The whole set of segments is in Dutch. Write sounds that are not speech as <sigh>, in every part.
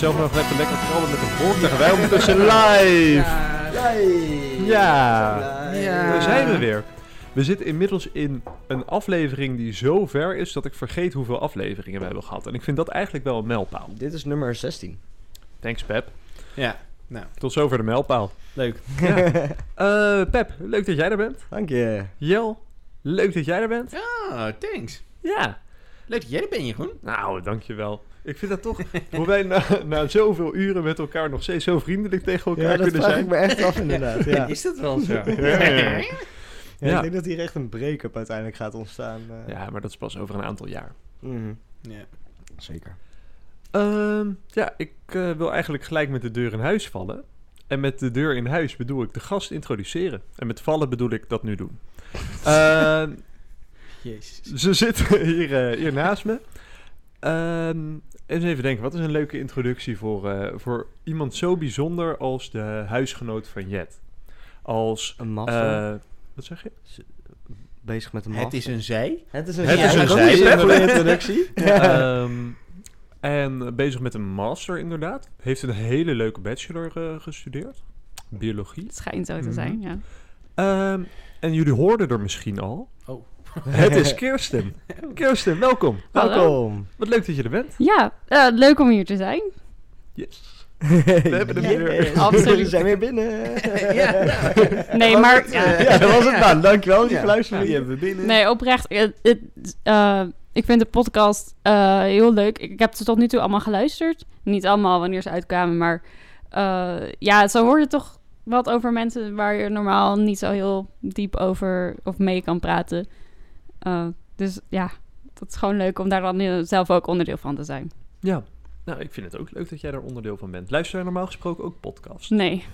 zelf nog even lekker krabben met een vork tegen wij ondertussen live. Ja. Ja. Ja. Daar zijn we weer. We zitten inmiddels in een aflevering die zo ver is dat ik vergeet hoeveel afleveringen we hebben gehad. En ik vind dat eigenlijk wel een mijlpaal. Dit is nummer 16. Thanks Pep. Ja, nou, Tot zover de mijlpaal. leuk. <laughs> Eh, Pep, leuk dat jij er bent. Dank je. Jel, leuk dat jij er bent. Ah, thanks. Ja. Leuk dat jij er bent, Jeroen. Nou, dankjewel. Ik vind dat toch, hoe wij na, na zoveel uren met elkaar nog steeds zo vriendelijk tegen elkaar Ja, dat kunnen vraag zijn. ik me echt af inderdaad. Ja. Is dat wel zo? Ja, ja, ja. <laughs> Ja, Ja. Ik denk dat hier echt een break-up uiteindelijk gaat ontstaan. eh. Ja, maar dat is pas over een aantal jaar. Mhm. Ja. Zeker. Ehm, ja, ik eh, wil eigenlijk gelijk met de deur in huis vallen. En met de deur in huis bedoel ik de gast introduceren. En met vallen bedoel ik dat nu doen. <laughs> Ehm, Jezus. ze zitten hier, eh, hier naast me. Ehm, eens even denken, wat is een leuke introductie voor, eh, voor iemand zo bijzonder als de huisgenoot van Jet? Als, Een master. eh, wat zeg je? Bezig met een master. Het is een zij. Het is een, Het is een zij, is een goede introductie. <laughs> Ehm, en bezig met een master inderdaad. Heeft een hele leuke bachelor eh, gestudeerd. Biologie. Het schijnt zo te Mhm. zijn, ja. Ehm, en jullie hoorden er misschien al. Oh. Het is Kirsten. Kirsten, welkom. Hallo. Welkom. Wat leuk dat je er bent. Ja, eh, leuk om hier te zijn. Yes. We hebben hem weer. Absoluut. We zijn weer binnen. <laughs> ja. Nee, maar het, ja, eh, Ja, dat was het dan. Dankjewel voor Ja. je luisteren. Die hebben we binnen. nee, oprecht. het- het- eh, ik vind de podcast eh, heel leuk. Ik heb ze tot nu toe allemaal geluisterd. Niet allemaal wanneer ze uitkwamen, maar eh, ja, zo hoor je toch wat over mensen waar je normaal niet zo heel diep over of mee kan praten. Eh, dus ja, dat is gewoon leuk om daar dan eh, zelf ook onderdeel van te zijn. Ja. Nou, ik vind het ook leuk dat jij daar onderdeel van bent. Luister jij normaal gesproken ook podcasts? Nee,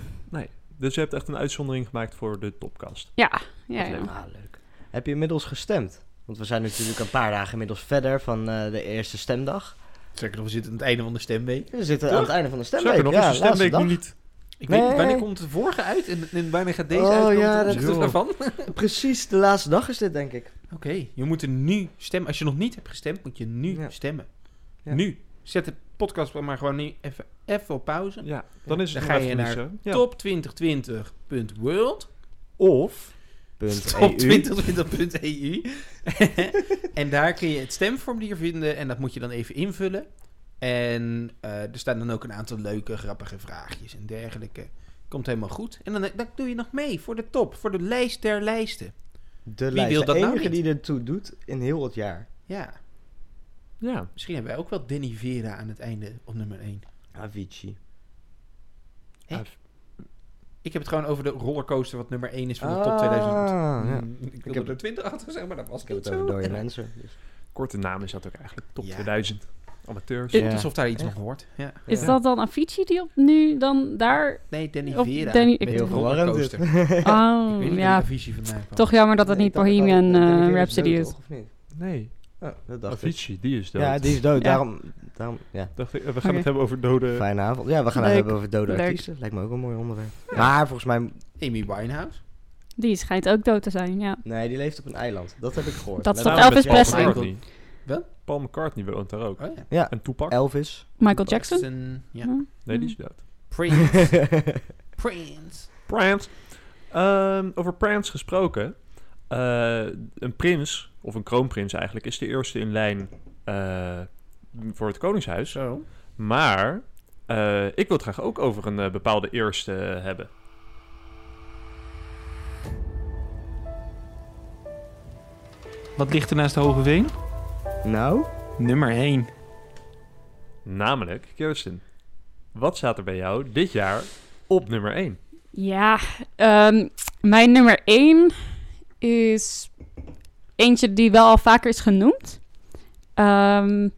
Dus je hebt echt een uitzondering gemaakt voor de topcast. ja, ja, leuk. Ah, leuk. Heb je inmiddels gestemd? Want we zijn natuurlijk een paar dagen inmiddels verder van eh, de eerste stemdag. Zeker nog, we zitten aan het einde van de stemweek. We zitten Toch? aan het einde van de stemweek. Zeker nog, ja, is de stemweek nu niet... Ik Nee. weet wanneer komt de vorige uit en, en wanneer gaat deze Oh, ja, dat- joh. daarvan? <laughs> Precies, de laatste dag is dit, denk ik. Oké, je moet er nu stemmen. Als je nog niet hebt gestemd, moet je nu Ja. stemmen. Ja. Nu. Zet de podcast maar gewoon nu even, even op pauze. Ja, dan is het Dan ga je naar missen. Ja. top2020.world Of... Punt E EU. top2020.eu <laughs> En daar kun je het stemformulier vinden en dat moet je dan even invullen. En eh, er staan dan ook een aantal leuke, grappige vraagjes en dergelijke. Komt helemaal goed. En dan, dan doe je nog mee voor de top, voor de lijst der lijsten. De Wie lijst. wil de dat nou enige niet? die ertoe doet in heel het jaar. Ja, Ja. misschien hebben wij ook wel Danny Vera aan het einde op nummer 1. Avicii. Ah, Ik heb het gewoon over de rollercoaster wat nummer 1 is van de Ah, top 2000. ja. Mm, Ik wilde heb- er 20 achter zeggen, maar dat was Ik heb niet het over zo. dode mensen. Dus. Korte naam is dat ook eigenlijk. Top Ja. 2000. Amateurs. Ja. alsof daar iets nog hoort. Ja. Is Ja. dat dan Avicii die op nu dan daar... Nee, Danny Vera. Danny- ik- Heel verwarrend. Oh, Ik weet niet ja. waar die Avicii vandaan kwam. Toch jammer dat het Nee, niet Bohemian eh, Vera Rhapsody dood, is. Nee, Oh, dat dacht ik. Avicii, die is dood. Ja, die is dood. Ja. Daarom, daarom, ja. Dacht ik, eh, we gaan Oké. het hebben over dode... Fijne avond. Ja, we gaan het Leuk. hebben over dode Leuk. artiesten. Lijkt me ook een mooi onderwerp. Maar volgens mij, Amy Winehouse. Die schijnt ook dood te zijn, ja. nee, die leeft op een eiland. Dat heb ik gehoord. Dat is toch Elvis Presley? Paul McCartney. Wat? Paul McCartney woont daar ook. Oh ja. Ja, En Tupac? Elvis. Michael Jackson? Jackson. Ja. Nee, die is dood. Prince. <laughs> Prince. Prance. Ehm, over Prance gesproken. Eh, een prins, of een kroonprins eigenlijk, is de eerste in lijn eh, voor het Koningshuis. Zo. Maar eh, ik wil het graag ook over een bepaalde eerste hebben. Wat ligt er naast de Hoge Veen? Nou, Nummer 1. Namelijk, Kirsten, wat staat er bij jou dit jaar op nummer 1? Ja, ehm, mijn nummer 1 is eentje die wel al vaker is genoemd. Ehm,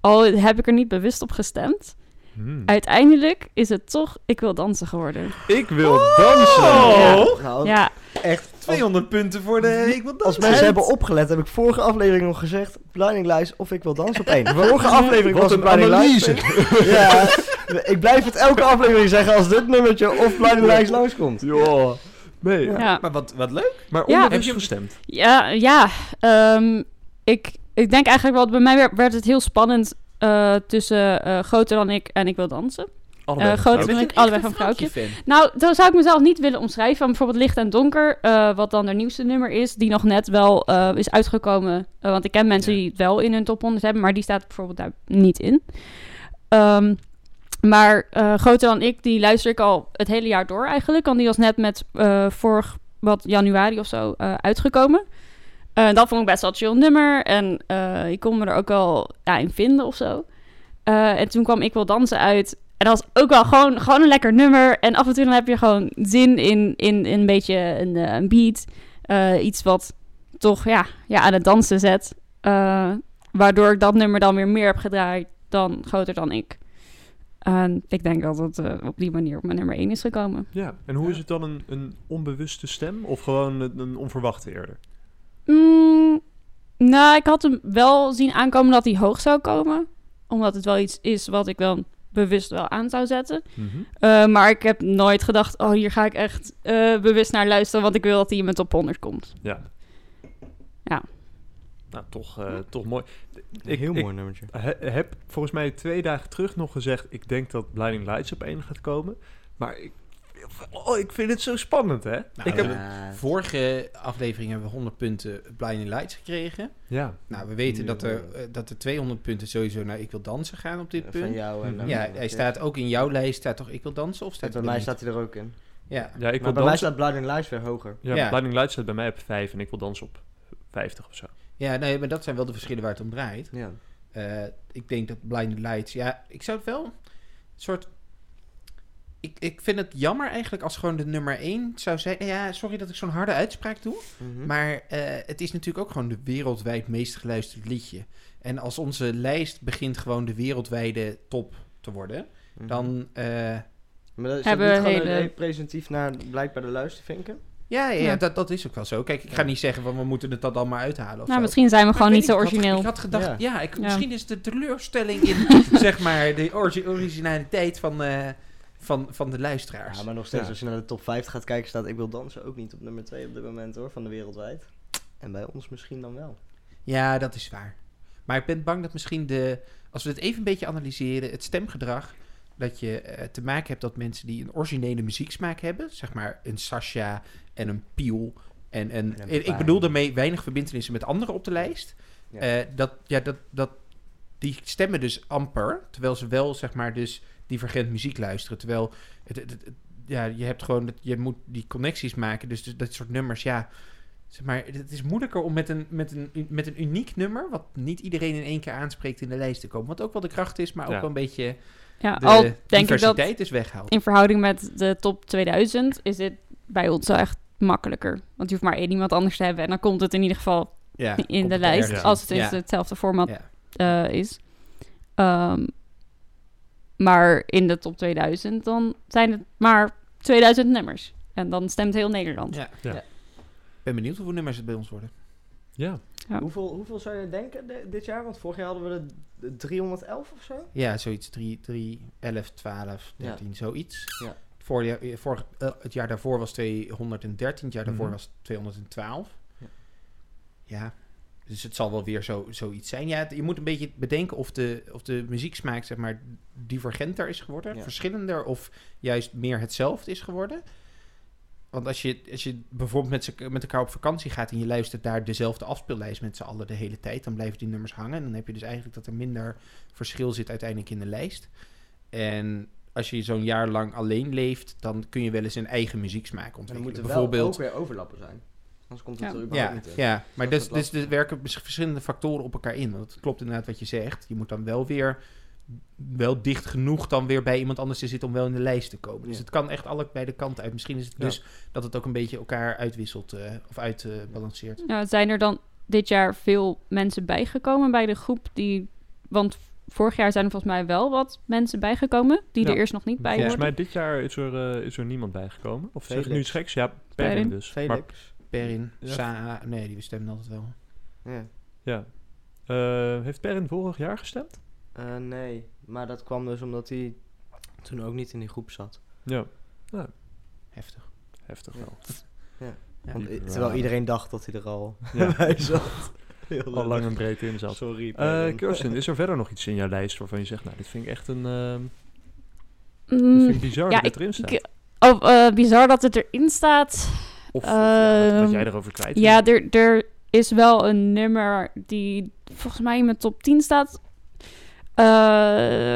al heb ik er niet bewust op gestemd. Hmm. Uiteindelijk is het toch Ik wil dansen geworden. Ik wil dansen! Ja. nou Ja, echt. Als, 200 punten voor de Ik wil als mensen hebben opgelet, heb ik vorige aflevering nog gezegd: Blinding Lights of ik wil dansen op één. <laughs> Vorige aflevering was een het Blinding analyse! <laughs> ja, ik blijf het elke aflevering zeggen als dit nummertje of Blinding Lights langskomt. Joh. Nee, ja. Maar wat, wat leuk. maar Ja. Heb je- gestemd. Ja, ja. ehm, ik, ik denk eigenlijk wel, bij mij werd, werd het heel spannend eh, tussen eh, Groter dan ik en Ik wil dansen. Allebei Eh, een grote ben ik allebei van vrouwtje. Nou, dan zou ik mezelf niet willen omschrijven. Maar bijvoorbeeld Licht en Donker, eh, wat dan haar nieuwste nummer is, die nog net wel eh, is uitgekomen. Eh, want ik ken mensen Ja. die het wel in hun top 100 hebben, maar die staat bijvoorbeeld daar niet in. Ehm, maar eh, Groter dan ik, die luister ik al het hele jaar door eigenlijk. Want die was net met eh, vorig, wat januari of zo, eh, uitgekomen. Eh, dat vond ik best wel een chill nummer. En eh, ik kon me er ook wel ja, in vinden of zo. Eh, en toen kwam Ik Wil Dansen uit. En dat was ook wel gewoon, gewoon een lekker nummer. En af en toe dan heb je gewoon zin in, in, in een beetje een, eh, een beat. Eh, iets wat toch ja, ja, aan het dansen zet. Eh, waardoor ik dat nummer dan weer meer heb gedraaid dan Groter dan ik. En ik denk dat het op die manier op mijn nummer 1 is gekomen. Ja, en hoe is het dan een, een onbewuste stem of gewoon een, een onverwachte eerder? Mm, nou, ik had hem wel zien aankomen dat hij hoog zou komen. Omdat het wel iets is wat ik dan bewust wel aan zou zetten. Eh, maar ik heb nooit gedacht, oh, hier ga ik echt eh, bewust naar luisteren, want ik wil dat hij in mijn top 100 komt. Ja. Ja. Nou, toch, eh, toch mooi. Een heel ik, mooi nummertje. he- heb volgens mij twee dagen terug nog gezegd... ik denk dat Blinding Lights op één gaat komen. Maar ik, oh, ik vind het zo spannend, hè? Nou, ik heb, Vorige aflevering hebben we 100 punten Blinding Lights gekregen. ja, Nou, we weten dat er, eh, dat er 200 punten sowieso naar Ik Wil Dansen gaan op dit Van punt. jou en... Mhm. Ja, hij staat ook in jouw lijst, staat toch Ik Wil Dansen? Of staat Bij hij er mij niet? staat hij er ook in. Ja, ja ik wil maar bij mij dansen. staat Blinding Lights weer hoger. Ja, Ja. Blinding Lights staat bij mij op 5 en ik wil dansen op 50 of zo. ja nee, maar dat zijn wel de verschillen waar het om draait. Ja. Eh, ik denk dat Blinding Lights, ja, ik zou het wel een soort. Ik, ik vind het jammer eigenlijk als gewoon de nummer 1 zou zijn. Ja, sorry dat ik zo'n harde uitspraak doe. Mhm. Maar eh, het is natuurlijk ook gewoon de wereldwijd meest geluisterd liedje. En als onze lijst begint gewoon de wereldwijde top te worden, Mhm. dan. eh, Maar dat is Hebben dat niet we gewoon hele- een representatief naar blijkbaar de luistervinken? ja, ja, ja, Ja. Dat, dat is ook wel zo. Kijk, ik ga Ja. niet zeggen van we moeten het dat allemaal uithalen. Of Nou, zo. misschien zijn we Maar gewoon niet zo weet ik had- origineel. Ik had gedacht, ja, Ja. ik, Ja. misschien is de teleurstelling in <laughs> zeg maar, de originaliteit van, eh, van, van de luisteraars. Ja, maar nog steeds, Ja. als je naar de top 50 gaat kijken, staat Ik Wil Dansen ook niet op nummer 2 op dit moment hoor, van de wereldwijd. En bij ons misschien dan wel. Ja, dat is waar. Maar ik ben bang dat misschien de... Als we het even een beetje analyseren, het stemgedrag... dat je eh, te maken hebt dat mensen die een originele muzieksmaak hebben... zeg maar een Sasha en een Piel... en, en, En een ik bedoel daarmee weinig verbindenissen met anderen op de lijst... Ja. eh, dat, ja, dat, dat, die stemmen dus amper... terwijl ze wel, zeg maar, dus divergent muziek luisteren. Terwijl het, het, het- ja, je hebt gewoon... dat- Je moet die connecties maken, dus, dus dat soort nummers, ja... Zeg maar, het is moeilijker om met een, met, een, met een uniek nummer, wat niet iedereen in één keer aanspreekt, in de lijst te komen. Wat ook wel de kracht is, maar ook Ja. wel een beetje Ja, de al denk ik dat diversiteit is weghaalt. in verhouding met de top 2000 is dit bij ons wel echt makkelijker. Want je hoeft maar één iemand anders te hebben en dan komt het in ieder geval Ja, in de lijst ergens als het in. Ja, hetzelfde format ja. eh, is. Ehm, maar in de top 2000 dan zijn het maar 2000 nummers. En dan stemt heel Nederland. Ja. Ja. Ja. Ik ben benieuwd hoeveel nummers het bij ons worden. Ja, Ja. Hoeveel, hoeveel zou je denken de- dit jaar? Want vorig jaar hadden we de, de 311 of zo. Ja, zoiets 3, 3 11, 12, 13, zoiets. Ja. Vorig, jaar- vorig, eh, het jaar daarvoor was 213, het jaar daarvoor Mhm. was 212. Ja. Dus het zal wel weer zo, zoiets zijn. Ja, het- je moet een beetje bedenken of de, of de muzieksmaak zeg maar divergenter is geworden, Ja. verschillender of juist meer hetzelfde is geworden. Want als je, als je bijvoorbeeld met, met elkaar op vakantie gaat en je luistert daar dezelfde afspeellijst met z'n allen de hele tijd, dan blijven die nummers hangen. En dan heb je dus eigenlijk dat er minder verschil zit uiteindelijk in de lijst. En als je zo'n jaar lang alleen leeft, dan kun je wel eens een eigen muzieksmaak En dan ontwikkelen. moeten wel Bijvoorbeeld, ook weer overlappen zijn. Anders komt het Ja. er überhaupt ja, niet in. ja, maar dus, is dus er werken verschillende factoren op elkaar in. Want het klopt inderdaad wat je zegt. Je moet dan wel weer wel dicht genoeg dan weer bij iemand anders te zitten om wel in de lijst te komen. Dus Ja. het kan echt alle bij de kant uit. Misschien is het Ja. dus dat het ook een beetje elkaar uitwisselt eh, of uitbalanceert. Ja, zijn er dan dit jaar veel mensen bijgekomen bij de groep die... Want vorig jaar zijn er volgens mij wel wat mensen bijgekomen die Ja. er eerst nog niet bij volgens hoorden. mij dit jaar is er, eh, is er niemand bijgekomen. Of zeg ik nu Felix. iets geks? Ja, Perrin dus. Maar, Ja. Saa, nee, die stemmen altijd wel. Ja. ja. Eh, heeft Perrin vorig jaar gestemd? Eh, nee, maar dat kwam dus omdat hij toen ook niet in die groep zat. Ja, Heftig. heftig wel. Ja. Want, terwijl iedereen dacht dat hij er al Ja. <laughs> bij zat. <laughs> Heel al lang en breed in zat. Sorry. Eh Perrin. Kirsten, is er verder nog iets in jouw lijst waarvan je zegt, nou, dit vind ik echt een... ehm dit Mm, vind ik bizar ja, dat het erin staat. ik- oh, bizar dat het erin staat. Of, of ja, wat, wat ehm, jij erover kwijt Ja, er, er is wel een nummer die volgens mij in mijn top 10 staat. eh,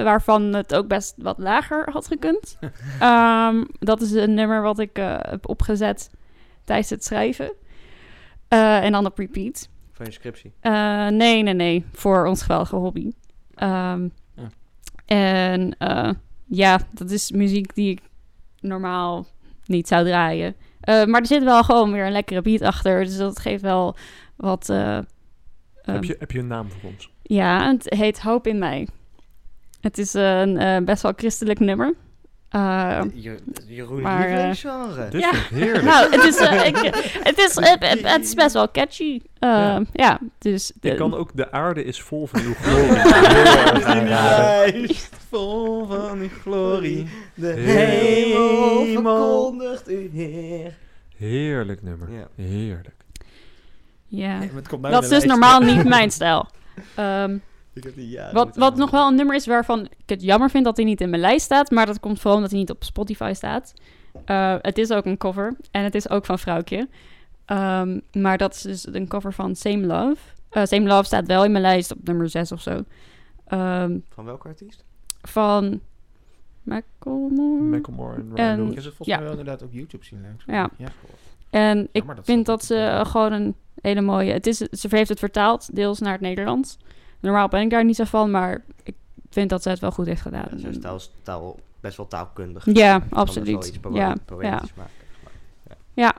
waarvan het ook best wat lager had gekund. <laughs> Ehm, dat is een nummer wat ik eh, heb opgezet tijdens het schrijven. Eh, en dan op repeat. Van je scriptie. Eh, nee, nee, nee. Voor ons geweldige hobby. Ehm, Ja. En eh, ja, dat is muziek die ik normaal niet zou draaien. Eh, maar er zit wel gewoon weer een lekkere beat achter. Dus dat geeft wel wat... eh, heb, ehm, je, heb je een naam voor ons? Ja, het heet Hoop in mij. Het is een eh, best wel christelijk nummer. Eh, Je, Jeroen maar, eh, lievelingsgenre. Dit ja. ik heerlijk. nou, het is, <laughs> eh, ik, het, is, het, het- het is best wel catchy. Ja. ja. dus... ik de- kan ook de aarde is vol van uw <laughs> glorie. Aanraden. Lijst Vol van uw glorie. De Hemel verkondigt u Heer. Heerlijk nummer. Ja. Heerlijk. ja. Nee, maar het komt nou Dat is de dus normaal niet mijn stijl. Ehm, Ik heb die jaren wat, wat nog wel een nummer is waarvan ik het jammer vind dat hij niet in mijn lijst staat. Maar dat komt vooral omdat hij niet op Spotify staat. Eh, het is ook een cover. En het is ook van Vrouwtje. Ehm, maar dat is dus een cover van Same Love. Eh, Same Love staat wel in mijn lijst op nummer 6 of zo. Ehm, Van welke artiest? van Macklemore. Macklemore en Ryan Ik heb ze volgens Ja. mij wel inderdaad op YouTube zien langs. Ja. ja. En ik dat vind dat ze gewoon een hele mooie... Het is, ze heeft het vertaald, deels naar het Nederlands. Normaal ben ik daar niet zo van, maar ik vind dat ze het wel goed heeft gedaan. Ja, ze is taal, taal, best wel taalkundig. Ja, absoluut. iets Ja, ja, maken.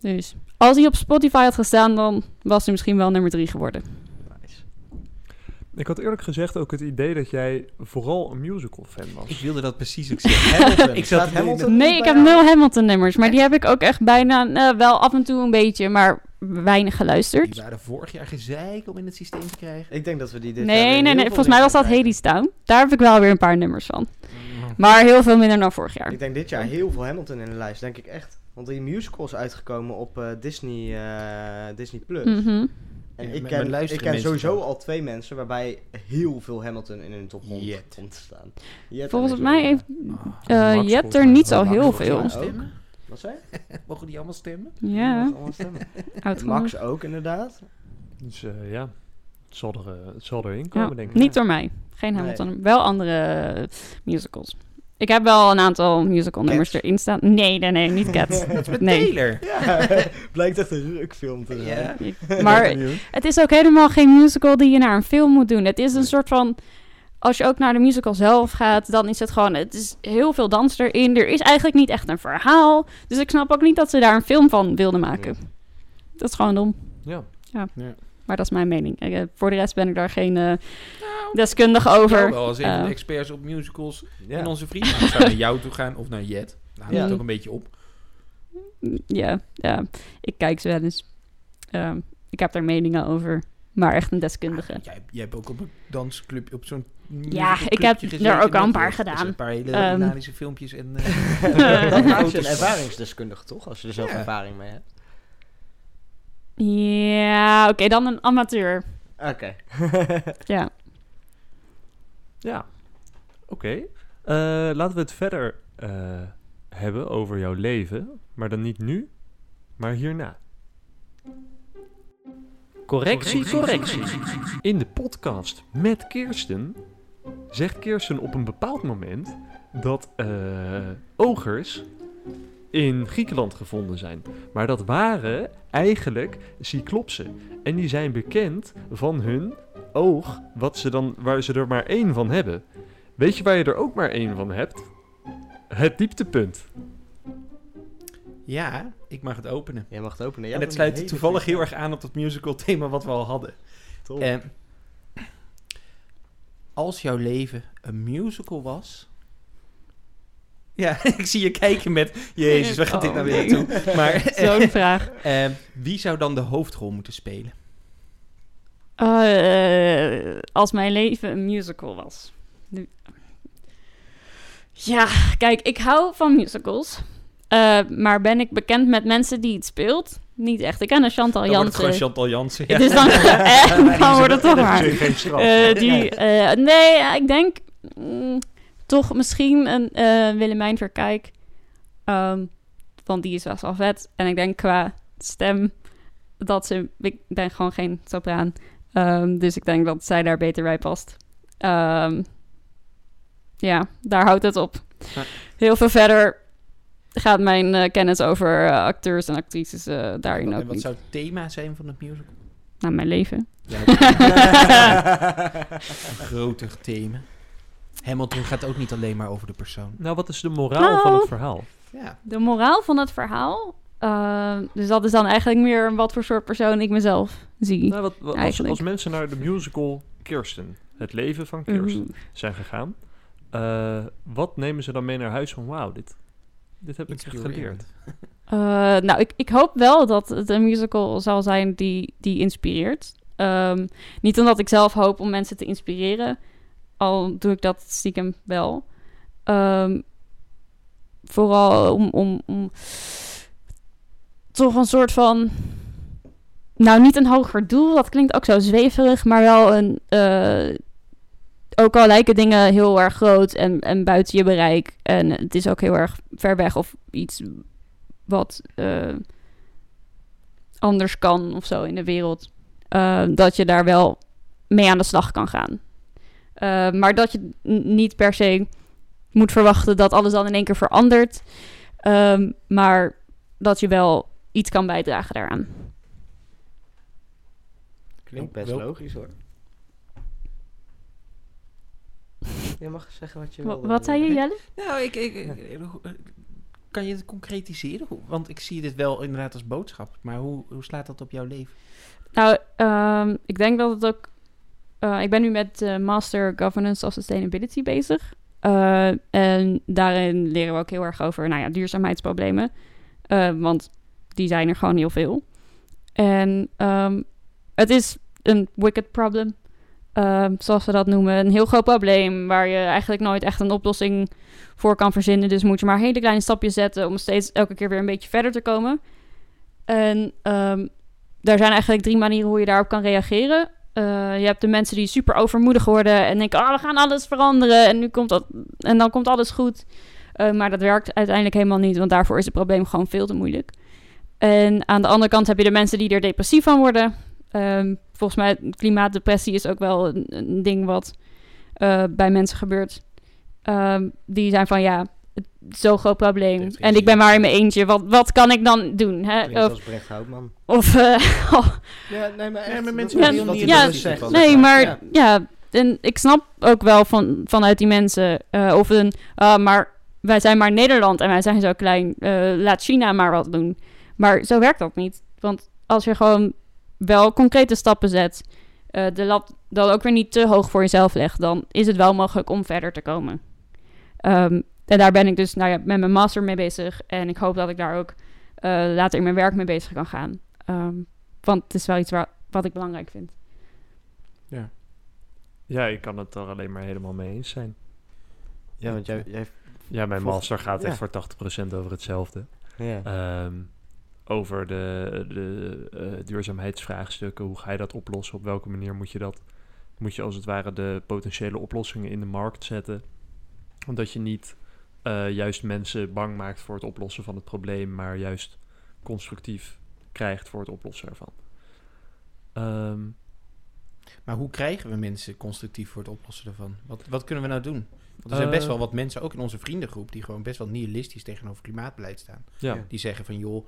dus als hij op Spotify had gestaan, dan was hij misschien wel nummer drie geworden. Nice. Ik had eerlijk gezegd ook het idee dat jij vooral een musical fan was. Ik wilde dat precies ook zeggen. Hamilton. <laughs> Ik zat Hamilton Nee, ik heb nul Hamilton nummers, maar die heb ik ook echt bijna, eh, wel af en toe een beetje, maar weinig geluisterd. Die waren vorig jaar gezeik om in het systeem te krijgen. Ik denk dat we die dit jaar Nee, weer nee, nee. Volgens mij was dat Hades Town. Daar heb ik wel weer een paar nummers van. Mm. Maar heel veel minder dan vorig jaar. Ik denk dit jaar heel veel Hamilton in de lijst, denk ik echt. Want die musical is uitgekomen op eh, Disney, eh, Disney Plus. Mhm. En Ja, ik ken, ik ken sowieso al twee mensen waarbij heel veel Hamilton in hun top 100 Jet. komt te staan. Jet Volgens en mij heeft eh volgens er niet zo Max heel veel. ook. Wat zei je? <laughs> Mogen die allemaal stemmen? Ja, Dat is allemaal stemmen. <laughs> Max ook inderdaad. Dus eh, ja, het zal, er, eh, het zal erin Ja, komen, denk ik. niet door mij. Geen Nee. Hamilton. Wel andere eh, musicals. Ik heb wel een aantal musical nummers Cats? erin staan. Nee, nee, nee, niet <laughs> Cats. Met Nee. Taylor. Ja, blijkt echt een rukfilm te zijn. Ja. Maar het is ook helemaal geen musical die je naar een film moet doen. Het is een Nee. soort van... Als je ook naar de musical zelf gaat, dan is het gewoon... Het is heel veel dans erin. Er is eigenlijk niet echt een verhaal. Dus ik snap ook niet dat ze daar een film van wilden maken. Dat is gewoon dom. Ja. Maar dat is mijn mening. Eh, voor de rest ben ik daar geen eh, deskundige over. Nou, wel als een van de Eh. experts op musicals Ja. en onze vrienden. Zouden naar jou toe gaan of naar Jet. Nou, Ja. ja. het ook een beetje op. Ja, ja, ik kijk ze wel eens. Ehm, ik heb daar meningen over. Maar echt een deskundige. Jij, jij hebt ook op een dansclub, op zo'n Ja, ik heb er ook al een paar gedaan. Een paar hele dynamische filmpjes en... eh, <laughs> dat <laughs> maakt je een ervaringsdeskundige toch? Als je er zelf Ja. ervaring mee hebt. Ja, oké, dan een amateur. Oké. <laughs> Ja. Ja, oké. Eh, laten we het verder eh, hebben over jouw leven. Maar dan niet nu, maar hierna. Correctie, correctie. In de podcast met Kirsten zegt Kirsten op een bepaald moment dat eh, ogers in Griekenland gevonden zijn. Maar dat waren eigenlijk cyclopsen. En die zijn bekend van hun oog, wat ze dan, waar ze er maar één van hebben. Weet je waar je er ook maar één van hebt? Het dieptepunt. ja, ik mag het openen. Jij mag het openen. en het sluit toevallig heel erg aan op dat musical thema wat we al hadden. Top. Eh, als jouw leven een musical was... <laughs> Ja, <laughs> ik zie je kijken met... Jezus, waar gaat dit nou weer Oh, toe? <laughs> Maar Zo'n vraag. eh, wie zou dan de hoofdrol moeten spelen? Eh, als mijn leven een musical was. Ja, kijk, ik hou van musicals. Eh, maar ben ik bekend met mensen die het speelt? Niet echt. Ik ken een Chantal Dan wordt het gewoon Jansen. Chantal Jansen. Dus dan, <laughs> eh, dan wordt het toch maar. Geen straf. Eh, die, eh, nee, ja, ik denk mm, toch misschien een eh, Willemijn Verkijk. Ehm, want die is best wel vet. En ik denk qua stem dat ze... Ik ben gewoon geen sopraan. Ehm, dus ik denk dat zij daar beter bij past. Ehm, ja, daar houdt het op. Ja. Heel veel verder gaat mijn eh, kennis over eh, acteurs en actrices eh, daarin En ook wat niet. zou het thema zijn van het musical? Nou, mijn leven. Ja, <laughs> een groter thema. Hamilton gaat ook niet alleen maar over de persoon. Nou, wat is de moraal van Nou. het verhaal? Ja. De moraal van het verhaal. dus dat is dan eigenlijk meer wat voor soort persoon ik mezelf zie. Nou, wat, wat- als, Eigenlijk. als mensen naar de musical Kirsten, het leven van Kirsten, Mhm. zijn gegaan, eh, wat nemen ze dan mee naar huis van, wauw, dit, dit heb ik geleerd. <laughs> Eh, nou, ik, ik hoop wel dat het een musical zal zijn die, die inspireert. Ehm, niet omdat ik zelf hoop om mensen te inspireren, al doe ik dat stiekem wel. Ehm, vooral om, om, om toch een soort van. Nou, niet een hoger doel, dat klinkt ook zo zweverig, maar wel een. eh, ook al lijken dingen heel erg groot en, en buiten je bereik. En het is ook heel erg ver weg of iets wat eh, anders kan of zo in de wereld. eh, dat je daar wel mee aan de slag kan gaan. Eh, maar dat je niet per se moet verwachten dat alles dan in één keer verandert. Ehm, maar dat je wel iets kan bijdragen daaraan. Klinkt best logisch hoor. Je mag zeggen wat je wil. wat zei je, Jelle? <laughs> Nou, ik, ik, ik- eh, kan je het concretiseren? Want ik zie dit wel inderdaad als boodschap. Maar hoe, hoe slaat dat op jouw leven? Nou, ehm, ik denk dat het ook. eh, ik ben nu met eh, Master Governance of Sustainability bezig. Eh, en daarin leren we ook heel erg over nou ja, duurzaamheidsproblemen. Eh, want die zijn er gewoon heel veel. En ehm, het is een wicked problem, ehm, zoals we dat noemen. Een heel groot probleem waar je eigenlijk nooit echt een oplossing voor kan verzinnen. Dus moet je maar hele kleine stapjes zetten om steeds elke keer weer een beetje verder te komen. En ehm, er zijn eigenlijk drie manieren hoe je daarop kan reageren. Eh, je hebt de mensen die super overmoedig worden en denken: oh, we gaan alles veranderen en nu komt dat en dan komt alles goed. Eh, maar dat werkt uiteindelijk helemaal niet, want daarvoor is het probleem gewoon veel te moeilijk. En aan de andere kant heb je de mensen die er depressief van worden. Ehm, volgens mij klimaatdepressie is ook wel een, een ding wat eh, bij mensen gebeurt. Ehm, die zijn van ja, zo'n groot probleem. En ik ben maar in mijn eentje. Wat, wat kan ik dan doen? Hè? Of, als Brecht Houtman. of eh, <laughs> oh, Ja, nee, maar echt, mensen wat niet- hij ja, zegt. Nee, maar Ja. ja. en ik snap ook wel van, vanuit die mensen. eh, of een, ah, maar wij zijn maar Nederland en wij zijn zo klein. eh, laat China maar wat doen. Maar zo werkt dat niet. Want als je gewoon wel concrete stappen zet, eh, de lat dan ook weer niet te hoog voor jezelf legt, dan is het wel mogelijk om verder te komen. Ehm, en daar ben ik dus nou ja, met mijn master mee bezig. En ik hoop dat ik daar ook eh, later in mijn werk mee bezig kan gaan. Ehm, want het is wel iets waar, wat ik belangrijk vind. Ja, ik kan het er alleen maar helemaal mee eens zijn. Ja, want jij... jij Ja, mijn master gaat ja. echt voor 80% over hetzelfde. ja. Ehm, over de, de eh, duurzaamheidsvraagstukken. Hoe ga je dat oplossen? Op welke manier moet je dat... Moet je als het ware de potentiële oplossingen in de markt zetten? Omdat je niet eh, juist mensen bang maakt voor het oplossen van het probleem... maar juist constructief krijgt voor het oplossen ervan. Ehm, Maar hoe krijgen we mensen constructief voor het oplossen ervan? Wat, wat kunnen we nou doen? Want er zijn best Eh. wel wat mensen, ook in onze vriendengroep, die gewoon best wel nihilistisch tegenover klimaatbeleid staan. ja. Die zeggen van, joh,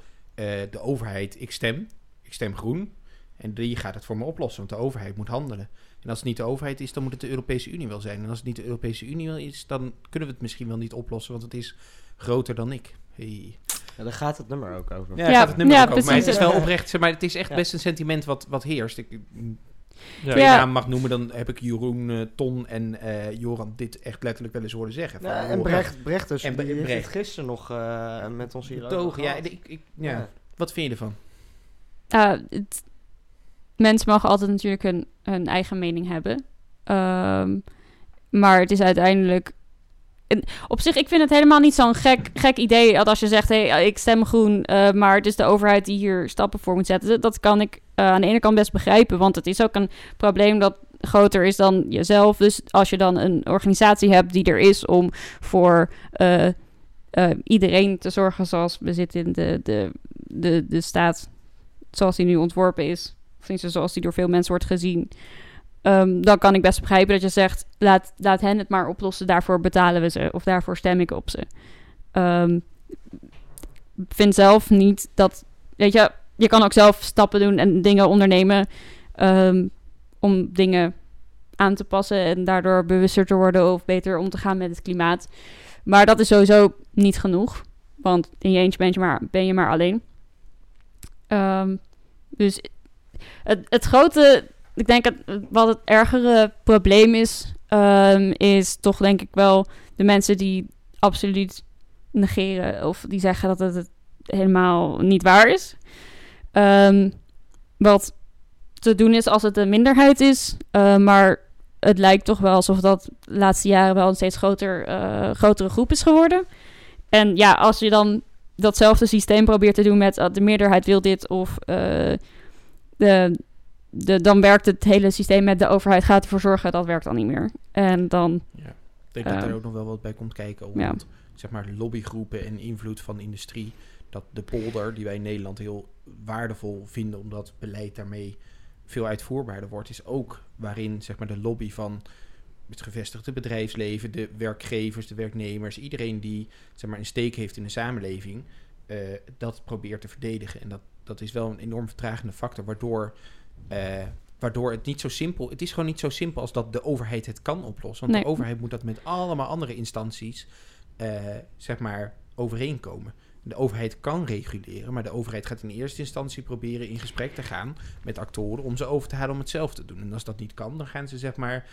de overheid, ik stem, ik stem groen. En die gaat het voor me oplossen, want de overheid moet handelen. En als het niet de overheid is, dan moet het de Europese Unie wel zijn. En als het niet de Europese Unie wel is, dan kunnen we het misschien wel niet oplossen, want het is groter dan ik. Hey. Ja, daar gaat het nummer ook over. Ja, Ja, ja gaat het nummer ja, ook over. Maar het is wel oprecht, zeg maar het is echt Ja. best een sentiment wat, wat heerst. Ik, Ja, als je Ja. naam mag noemen, dan heb ik Jeroen, eh, Ton en eh, Joran dit echt letterlijk wel eens horen zeggen. Van, Ja, joh, en Brecht, Brecht dus, En die heeft gisteren nog eh, met ons hier Togen, ja, ik, ik, ja. Ja. Wat vind je ervan? Het- mensen mogen altijd natuurlijk hun, hun eigen mening hebben. Ehm, maar het is uiteindelijk op zich, ik vind het helemaal niet zo'n gek, gek idee. Als je zegt, hé, hey, ik stem groen, eh, maar het is de overheid die hier stappen voor moet zetten. Dat, kan ik eh, aan de ene kant best begrijpen, want het is ook een probleem dat groter is dan jezelf. Dus als je dan een organisatie hebt die er is om voor eh, iedereen te zorgen, zoals we zitten in de, de, de, de staat zoals die nu ontworpen is, of zoals die door veel mensen wordt gezien. Ehm, dan kan ik best begrijpen dat je zegt: laat, laat hen het maar oplossen, daarvoor betalen we ze of daarvoor stem ik op ze. Ik vind zelf niet dat. Weet je, je kan ook zelf stappen doen en dingen ondernemen ehm, om dingen aan te passen en daardoor bewuster te worden of beter om te gaan met het klimaat. Maar dat is sowieso niet genoeg, want in je eentje ben je maar, ben je maar alleen. Dus het, het grote, ik denk het, wat het ergere probleem is, ehm, is toch denk ik wel de mensen die absoluut negeren of die zeggen dat het, helemaal niet waar is. Ehm, wat te doen is als het een minderheid is, eh, maar het lijkt toch wel alsof dat de laatste jaren wel een steeds groter, eh, grotere groep is geworden. En ja, als je dan datzelfde systeem probeert te doen met uh, de meerderheid wil dit of de, de, dan werkt het hele systeem met de overheid gaat ervoor zorgen, dat werkt dan niet meer. En dan... Ja. Ik denk dat er ook nog wel wat bij komt kijken. Om Ja. zeg maar lobbygroepen en invloed van de industrie. Dat de polder, die wij in Nederland heel waardevol vinden, omdat beleid daarmee veel uitvoerbaarder wordt, is ook waarin zeg maar de lobby van het gevestigde bedrijfsleven, de werkgevers, de werknemers, iedereen die zeg maar een steek heeft in de samenleving, eh, dat probeert te verdedigen. En dat, dat is wel een enorm vertragende factor, waardoor, eh, waardoor het niet zo simpel, het is gewoon niet zo simpel als dat de overheid het kan oplossen. Want Nee. de overheid moet dat met allemaal andere instanties, eh, zeg maar, overeenkomen. De overheid kan reguleren, maar de overheid gaat in eerste instantie proberen in gesprek te gaan met actoren om ze over te halen om het zelf te doen. En als dat niet kan, dan gaan ze zeg maar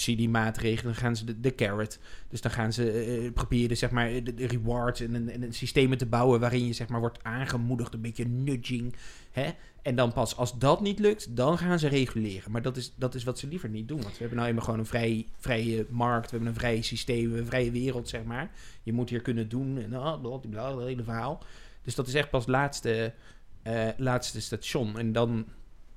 subsidiemaatregelen, dan gaan ze de, de carrot. Dus dan gaan ze eh, proberen zeg maar de, de rewards en, een- en een systemen te bouwen waarin je zeg maar wordt aangemoedigd, een beetje nudging. Hè? En dan pas als dat niet lukt, dan gaan ze reguleren. Maar dat is, dat is wat ze liever niet doen. Want we hebben nou eenmaal gewoon een vrij, vrije markt, we hebben een vrij systeem, een vrije wereld, zeg maar. Je moet hier kunnen doen en dat hele verhaal. Dus dat is echt pas laatste, eh, laatste station. En dan,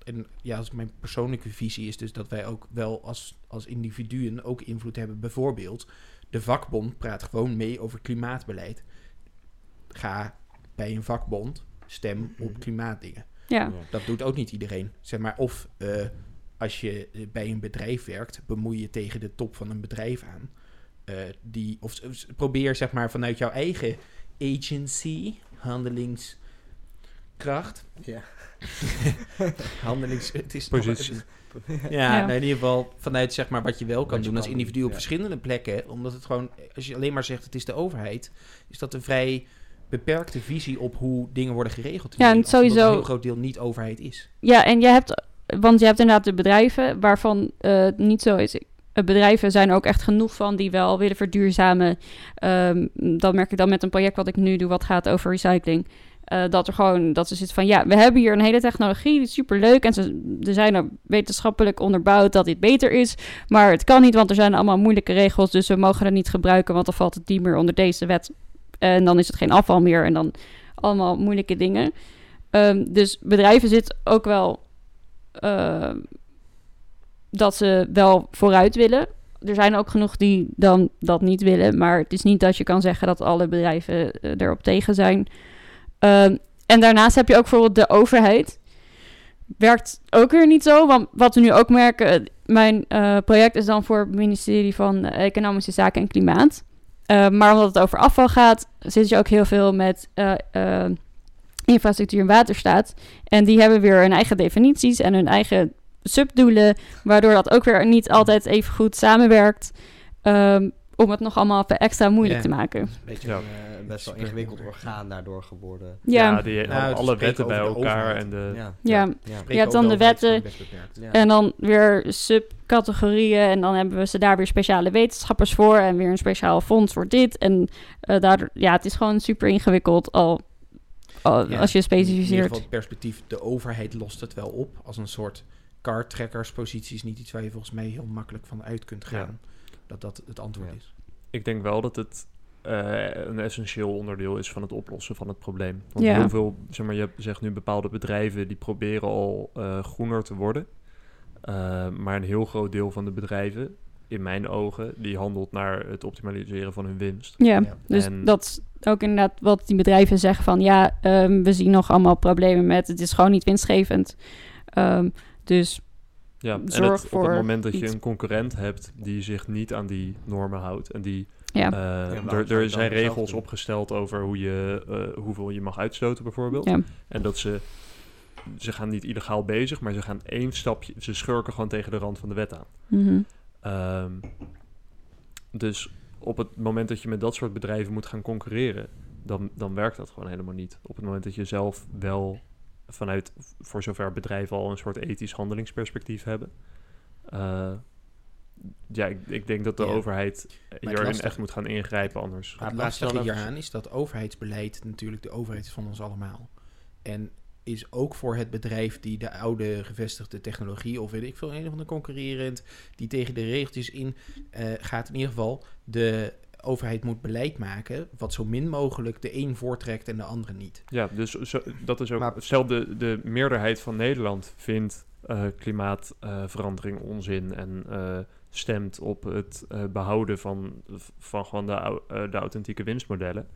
en ja, als mijn persoonlijke visie is dus dat wij ook wel als, als individuen ook invloed hebben. Bijvoorbeeld, de vakbond praat gewoon mee over klimaatbeleid. Ga bij een vakbond, stem op klimaatdingen. Ja, Dat doet ook niet iedereen. Zeg maar, of eh, als je eh, bij een bedrijf werkt, bemoei je tegen de top van een bedrijf aan. Eh, die, of probeer zeg maar vanuit jouw eigen agency, handelingskracht. Ja. <laughs> Handelings... Het is Positie. <laughs> ja, Ja. nou, in ieder geval vanuit zeg maar wat je wel kan Wat doen als kan individu doen, op ja. verschillende plekken. Omdat het gewoon, als je alleen maar zegt het is de overheid, is dat een vrij beperkte visie op hoe dingen worden geregeld. Ja, en sowieso- een heel groot deel niet overheid is. ja en je hebt, want je hebt inderdaad de bedrijven waarvan eh, het niet zo is. Eh, Bedrijven zijn er ook echt genoeg van die wel willen verduurzamen. Ehm, dat merk ik dan met een project wat ik nu doe, wat gaat over recycling. Eh, dat er gewoon, dat ze zitten van, ja, we hebben hier een hele technologie, die is superleuk. En ze, er zijn er wetenschappelijk onderbouwd dat dit beter is. Maar het kan niet, want er zijn allemaal moeilijke regels. Dus we mogen het niet gebruiken, want dan valt het niet meer onder deze wet. En dan is het geen afval meer. En dan allemaal moeilijke dingen. Ehm, dus bedrijven zitten ook wel ehm, dat ze wel vooruit willen. Er zijn ook genoeg die dan dat niet willen. Maar het is niet dat je kan zeggen dat alle bedrijven eh, erop tegen zijn. Ehm, en daarnaast heb je ook bijvoorbeeld de overheid. Werkt ook weer niet zo. Want wat we nu ook merken. eh, Mijn eh, project is dan voor het ministerie van Economische Zaken en Klimaat. Eh, maar omdat het over afval gaat, zit je ook heel veel met eh, eh, infrastructuur en waterstaat. En die hebben weer hun eigen definities en hun eigen subdoelen, waardoor dat ook weer niet altijd even goed samenwerkt. ehm, om het nog allemaal even extra moeilijk Ja. te maken. Een beetje Ja. een eh, best wel ingewikkeld orgaan daardoor geworden. Ja, Ja, die, Nou, alle wetten bij de elkaar en de... Ja. Ja. Ja. Spreken Ja, dan de wetten. En dan weer subcategorieën. En dan hebben we ze daar weer speciale wetenschappers voor. En weer een speciaal fonds voor dit. En eh, daardoor, ja, het is gewoon super ingewikkeld al, als je In ieder specificeert. geval het perspectief, de overheid lost het wel op. Als een soort kaarttrekkerspositie is niet iets waar je volgens mij heel makkelijk van uit kunt gaan. Dat dat het antwoord Ja. is. ik denk wel dat het eh, een essentieel onderdeel is van het oplossen van het probleem. Want Ja. heel veel, zeg maar, je zegt nu bepaalde bedrijven die proberen al eh, groener te worden. Eh, maar een heel groot deel van de bedrijven, in mijn ogen, die handelt naar het optimaliseren van hun winst. Ja, Ja. dus En- dat is ook inderdaad wat die bedrijven zeggen van ja, ehm, we zien nog allemaal problemen met het is gewoon niet winstgevend. Ehm, dus Ja, en het, op het moment dat je iets. een concurrent hebt die zich niet aan die normen houdt en die ja, Eh, er, er zijn regels opgesteld over hoe je, eh, hoeveel je mag uitstoten bijvoorbeeld. ja. En dat ze, ze gaan niet illegaal bezig, maar ze gaan één stapje, ze schurken gewoon tegen de rand van de wet aan. Mhm. Ehm, dus op het moment dat je met dat soort bedrijven moet gaan concurreren, dan, dan werkt dat gewoon helemaal niet. Op het moment dat je zelf wel vanuit, voor zover bedrijven al een soort ethisch handelingsperspectief hebben. eh, ja, ik, ik denk dat de Ja. overheid hierin echt moet gaan ingrijpen anders. Maar Het lastige over- hieraan is dat overheidsbeleid natuurlijk de overheid is van ons allemaal. En is ook voor het bedrijf die de oude gevestigde technologie of weet ik veel, een of ander concurrerend, die tegen de regeltjes in eh, gaat in ieder geval, de overheid moet beleid maken wat zo min mogelijk de een voortrekt en de andere niet. Ja, dus zo, dat is ook. Maar- stel, de, de meerderheid van Nederland vindt eh, klimaatverandering onzin en eh, stemt op het eh, behouden van, van gewoon de, de authentieke winstmodellen.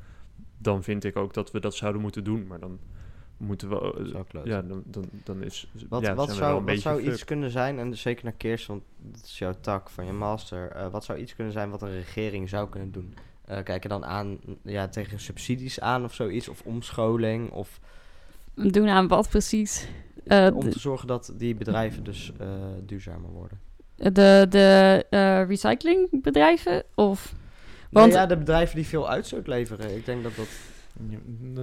Dan vind ik ook dat we dat zouden moeten doen. Maar dan moeten we. eh, ja, dan, dan, dan is. Wat, ja, wat zijn we wel zou, een wat zou iets kunnen zijn, en zeker naar Keers, want dat is jouw tak van je master. eh, wat zou iets kunnen zijn wat een regering zou kunnen doen? Eh kijk je dan aan ja, tegen subsidies aan of zoiets, of omscholing, of Doen aan wat precies? Eh, om te zorgen dat die bedrijven dus eh, duurzamer worden? de de eh, recyclingbedrijven? Of Want, Want- ja, de bedrijven die veel uitstoot leveren. Ik denk dat dat...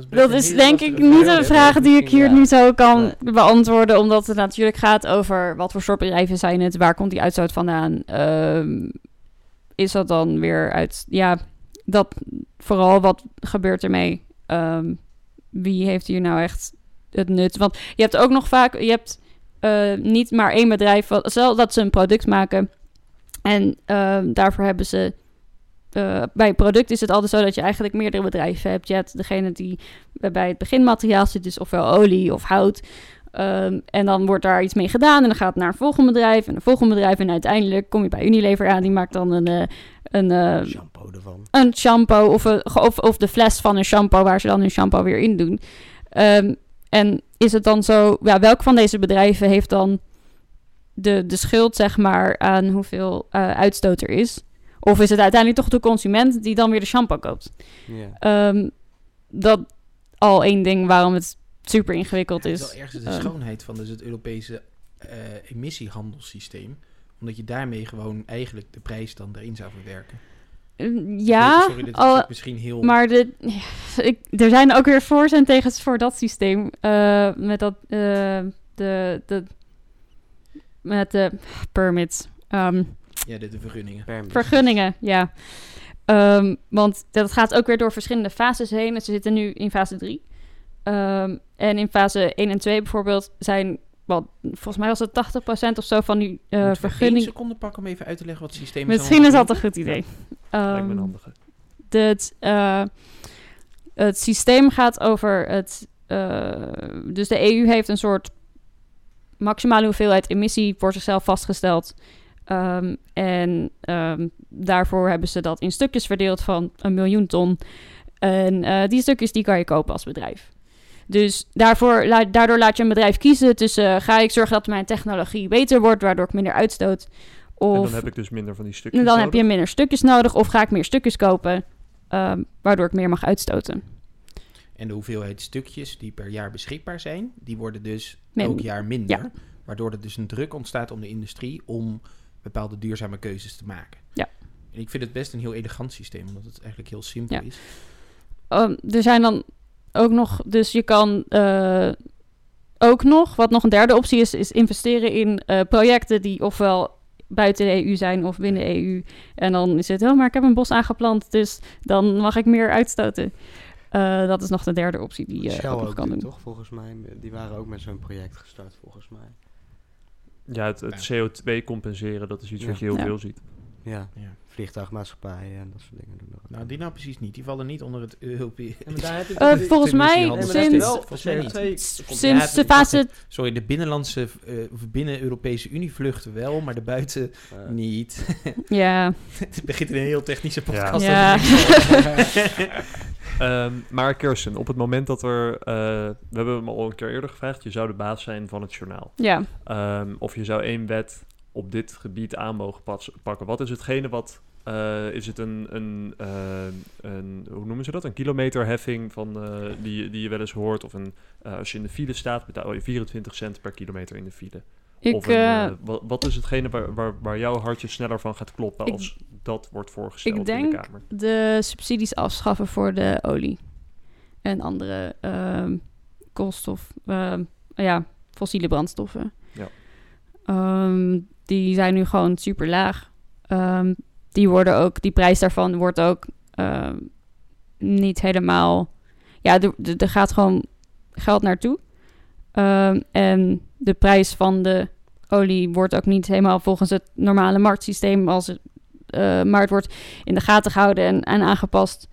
dat is denk ik niet een vraag die ik hier nu zo kan beantwoorden, omdat het natuurlijk gaat over wat voor soort bedrijven zijn het, waar komt die uitstoot vandaan? Ehm, is dat dan weer uit, ja, dat vooral wat gebeurt ermee? Ehm, wie heeft hier nou echt het nut? Want je hebt ook nog vaak, je hebt eh, niet maar één bedrijf, stel dat ze een product maken en ehm, daarvoor hebben ze eh, bij een product is het altijd zo dat je eigenlijk meerdere bedrijven hebt. Je hebt degene die bij het beginmateriaal zit, dus ofwel olie of hout. Ehm, en dan wordt daar iets mee gedaan en dan gaat het naar een volgend bedrijf en een volgend bedrijf. En uiteindelijk kom je bij Unilever aan, die maakt dan een, eh, een, eh, shampoo ervan. een shampoo of, een, of, of de fles van een shampoo waar ze dan hun shampoo weer in doen. Ehm, en is het dan zo, ja, welk van deze bedrijven heeft dan de, de schuld, zeg maar, aan hoeveel uitstoot er is? Of is het uiteindelijk toch de consument die dan weer de shampoo koopt? Ja. Ehm, dat al één ding waarom het super ingewikkeld Het is is. wel ergens de Ehm, schoonheid van dus het Europese eh, emissiehandelssysteem. Omdat je daarmee gewoon eigenlijk de prijs dan erin zou verwerken. Eh, ja, Sorry, dit al- misschien heel... maar de, <laughs> ik, er zijn ook weer voor's en tegens voor dat systeem. Eh, met dat, eh, de, de, met de permits. Ehm, Ja, de, de vergunningen. Permis. vergunningen, ja. Ehm, want dat gaat ook weer door verschillende fases heen. En ze zitten nu in fase 3. Ehm, en in fase 1 en 2 bijvoorbeeld zijn, wat, volgens mij was het 80% of zo van die eh één vergunning. seconde pakken om even uit te leggen wat het systeem is. Misschien is dat een goed idee. Lijkt me een Ehm, handige. het, eh, het systeem gaat over het. eh, dus de EU heeft een soort maximale hoeveelheid emissie voor zichzelf vastgesteld. Ehm, en ehm, daarvoor hebben ze dat in stukjes verdeeld van een miljoen ton. En eh, die stukjes die kan je kopen als bedrijf. Dus daarvoor, la- daardoor laat je een bedrijf kiezen tussen... eh, ga ik zorgen dat mijn technologie beter wordt, waardoor ik minder uitstoot... Of En dan heb ik dus minder van die stukjes dan heb je minder stukjes nodig of ga ik meer stukjes kopen, ehm, waardoor ik meer mag uitstoten. En de hoeveelheid stukjes die per jaar beschikbaar zijn, die worden dus Min- elk jaar minder. Waardoor er dus een druk ontstaat om de industrie om bepaalde duurzame keuzes te maken. Ja. En ik vind het best een heel elegant systeem, omdat het eigenlijk heel simpel Ja. is. Ehm, er zijn dan ook nog, dus je kan eh, ook nog, wat nog een derde optie is, is investeren in eh, projecten die ofwel buiten de EU zijn of binnen de EU. En dan is het, oh, maar ik heb een bos aangeplant, dus dan mag ik meer uitstoten. Eh, dat is nog de derde optie die je ook nog kan doen. toch? Volgens mij. Die waren ook met zo'n project gestart, volgens mij. Ja, het, het CO2 compenseren, dat is iets wat je heel Ja. veel ziet. Ja, Ja. vliegtuigmaatschappijen en dat soort dingen doen dat. Nou, die nou precies niet. Die vallen niet onder het Europese... Eh, volgens mij emissiehandelssysteem. sinds- Volgens mij niet. Sinds de fase... Sorry, de binnenlandse, eh, of binnen-Europese Unie vluchten wel, maar de buiten Eh, niet. Ja, <laughs> het begint in een heel technische podcast. Ja. <laughs> <laughs> Ehm, maar Kirsten, op het moment dat er... eh, we hebben hem al een keer eerder gevraagd. Je zou de baas zijn van het journaal. ja. Ehm, of je zou één wet op dit gebied aan mogen pakken. Wat is hetgene wat... eh, is het een, een, eh, een, hoe noemen ze dat? Een kilometerheffing van, die, je- die je wel eens hoort. Of een, als je in de file staat, betaal je 24 cent per kilometer in de file. Ik, of een, eh, eh, wat, is hetgene waar, waar, waar jouw hartje sneller van gaat kloppen Ik- als dat wordt voorgesteld ik in de denk Kamer? de subsidies afschaffen voor de olie. En andere ehm, koolstof... ehm, ja, fossiele brandstoffen. Ja. Ehm, die zijn nu gewoon super laag. Die worden ook... Die prijs daarvan wordt ook niet helemaal... Ja, er gaat gewoon geld naartoe. Ehm, en de prijs van de olie wordt ook niet helemaal volgens het normale marktsysteem als het, eh, maar het wordt in de gaten gehouden en, en aangepast.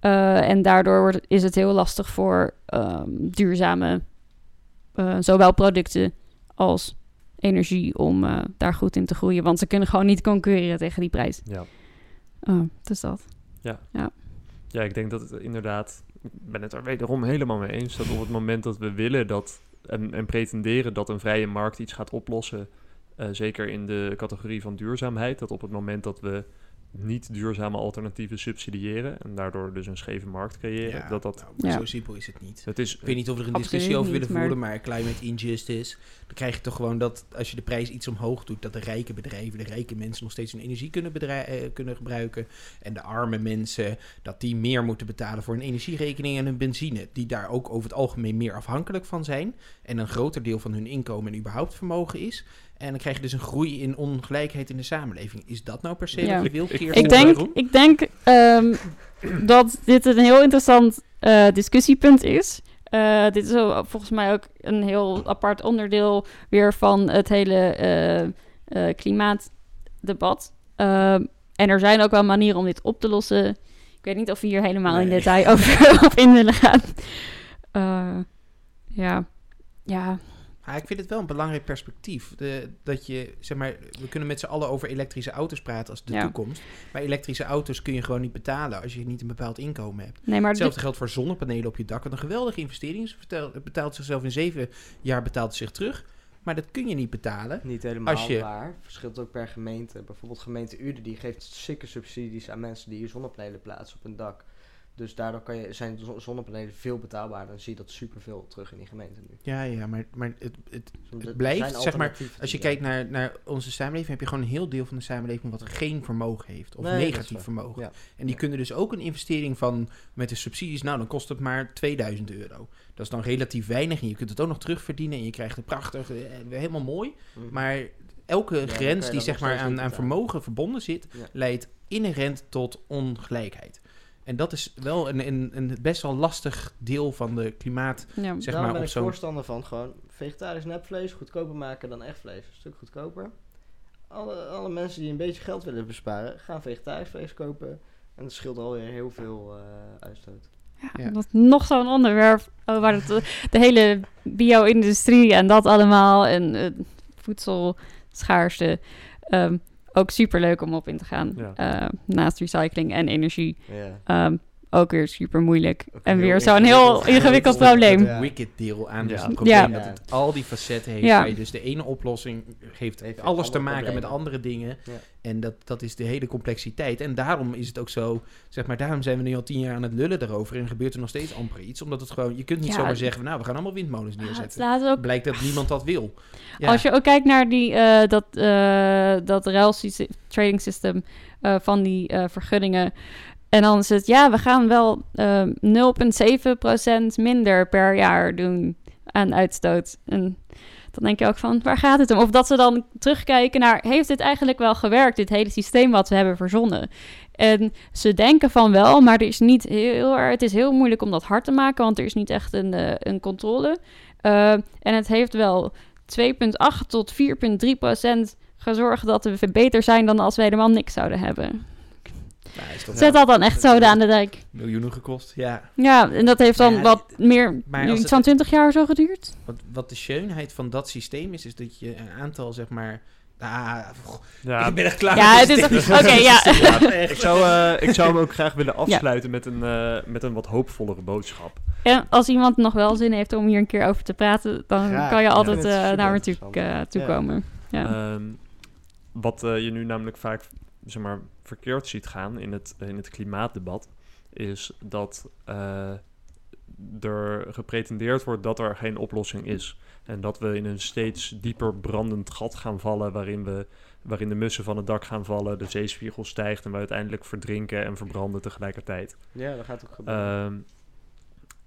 Eh, en daardoor wordt, is het heel lastig voor ehm, duurzame, eh, zowel producten als energie, om daar goed in te groeien. Want ze kunnen gewoon niet concurreren tegen die prijs. Ja. Oh, dus dat. Ja, ik denk dat het inderdaad, ik ben het er wederom helemaal mee eens, dat op het moment dat we willen dat en, en pretenderen dat een vrije markt iets gaat oplossen, eh, zeker in de categorie van duurzaamheid, dat op het moment dat we niet duurzame alternatieven subsidiëren en daardoor dus een scheve markt creëren, Ja, dat dat, nou, Ja. Zo simpel is het niet. het is, Ik weet niet of we er een discussie over niet, willen maar- voeren, maar climate injustice. Dan krijg je toch gewoon dat als je de prijs iets omhoog doet, dat de rijke bedrijven, de rijke mensen nog steeds hun energie kunnen, eh, kunnen gebruiken. En de arme mensen, dat die meer moeten betalen voor hun energierekening en hun benzine. Die daar ook over het algemeen meer afhankelijk van zijn. En een groter deel van hun inkomen en überhaupt vermogen is. En dan krijg je dus een groei in ongelijkheid in de samenleving. Is dat nou per se Ja. wat je wilt? Ik- denk, Waarom? ik denk ehm, dat dit een heel interessant eh, discussiepunt is. Eh, dit is volgens mij ook een heel apart onderdeel weer van het hele eh, eh, klimaatdebat. Ehm, en er zijn ook wel manieren om dit op te lossen. Ik weet niet of we hier helemaal in detail over <laughs> op in willen gaan. Eh, ja, ja, ik vind het wel een belangrijk perspectief. De, dat je, zeg maar, we kunnen met z'n allen over elektrische auto's praten als de Ja. toekomst. Maar elektrische auto's kun je gewoon niet betalen als je niet een bepaald inkomen hebt. nee, maar dit- Hetzelfde geldt voor zonnepanelen op je dak. Wat een geweldige investering Het betaalt zichzelf in zeven jaar betaalt het zich terug. Maar dat kun je niet betalen. Niet helemaal Als je- waar. Verschilt ook per gemeente. Bijvoorbeeld gemeente Uden die geeft sikke subsidies aan mensen die zonnepanelen plaatsen op hun dak. Dus daardoor kan je, zijn zon- zonnepanelen veel betaalbaarder. Dan zie je dat superveel terug in die gemeente nu. Ja, ja, maar, maar het, het, Dus er blijft, zeg maar, als je er- kijkt naar, naar onze samenleving, heb je gewoon een heel deel van de samenleving wat geen vermogen heeft. Of Nee, negatief vermogen. Ja. En die kunnen dus ook een investering van met de subsidies, nou dan kost het maar 2000 euro. Dat is dan relatief weinig en je kunt het ook nog terugverdienen en je krijgt het prachtig, eh, helemaal mooi. Mhm. Maar elke grens die zeg maar aan, aan vermogen verbonden zit, leidt inherent tot ongelijkheid. En dat is wel een, een, een best wel lastig deel van de klimaat. ja. Zeg Daarom maar ben ik voorstander van gewoon vegetarisch nepvlees goedkoper maken dan echt vlees. Een stuk goedkoper. Alle, alle mensen die een beetje geld willen besparen, gaan vegetarisch vlees kopen. En dat scheelt alweer heel veel eh, uitstoot. Ja, Ja. Dat is nog zo'n onderwerp oh, waar het, de hele bio-industrie en dat allemaal en eh, voedselschaarste ehm, ook super leuk om op in te gaan. Ja. Eh, naast recycling en energie Ja. ehm, ook weer super moeilijk Ook en weer zo'n heel ingewikkeld. probleem. Ja. wicked deel aan dus Ja. het probleem Ja. dat het al die facetten heeft. Ja. je dus de ene oplossing heeft, Heeft alles te maken met andere dingen. Ja. En dat, dat is de hele complexiteit. En daarom is het ook zo, zeg maar, daarom zijn we nu al tien jaar aan het lullen daarover. En gebeurt er nog steeds amper iets. Omdat het gewoon, je kunt niet Ja. zomaar zeggen, nou, we gaan allemaal windmolens Ah, het neerzetten. ook Blijkt dat niemand dat wil. Ja. Als je ook kijkt naar die, eh, dat, eh dat ruilsysteem- trading system eh, van die eh, vergunningen. En dan is het, ja, we gaan wel eh 0,7% minder per jaar doen aan uitstoot. En dan denk je ook van, waar gaat het om? Of dat ze dan terugkijken naar, heeft dit eigenlijk wel gewerkt, dit hele systeem wat we hebben verzonnen? En ze denken van wel, maar er is niet heel, het is heel moeilijk om dat hard te maken, want er is niet echt een, eh, een controle. Eh, en het heeft wel 2,8 tot 4,3 procent gaan zorgen dat we beter zijn dan als we helemaal niks zouden hebben. Nou, Zet dat dan echt zo aan de dijk. miljoenen gekost. Ja. Ja, en dat heeft dan Ja, wat meer, maar nu als iets van 20 jaar zo geduurd. Wat, wat de schoonheid van dat systeem is, is dat je een aantal, zeg maar... Ah, Ja, ik ben echt klaar Ja, het is oké, <laughs> ja. Echt. ik, zou, eh, ik zou hem ook graag willen afsluiten met, een, eh, met een wat hoopvollere boodschap. En als iemand nog wel zin heeft om hier een keer over te praten, dan Graag. kan je Ja. altijd eh, naar me toe, toekomen. Ja. Ehm, wat je nu namelijk vaak zeg maar, verkeerd ziet gaan in het, in het klimaatdebat, is dat eh, er gepretendeerd wordt dat er geen oplossing is. En dat we in een steeds dieper brandend gat gaan vallen, waarin, we, waarin de mussen van het dak gaan vallen, de zeespiegel stijgt en we uiteindelijk verdrinken en verbranden tegelijkertijd. Ja, dat gaat ook gebeuren. Ehm,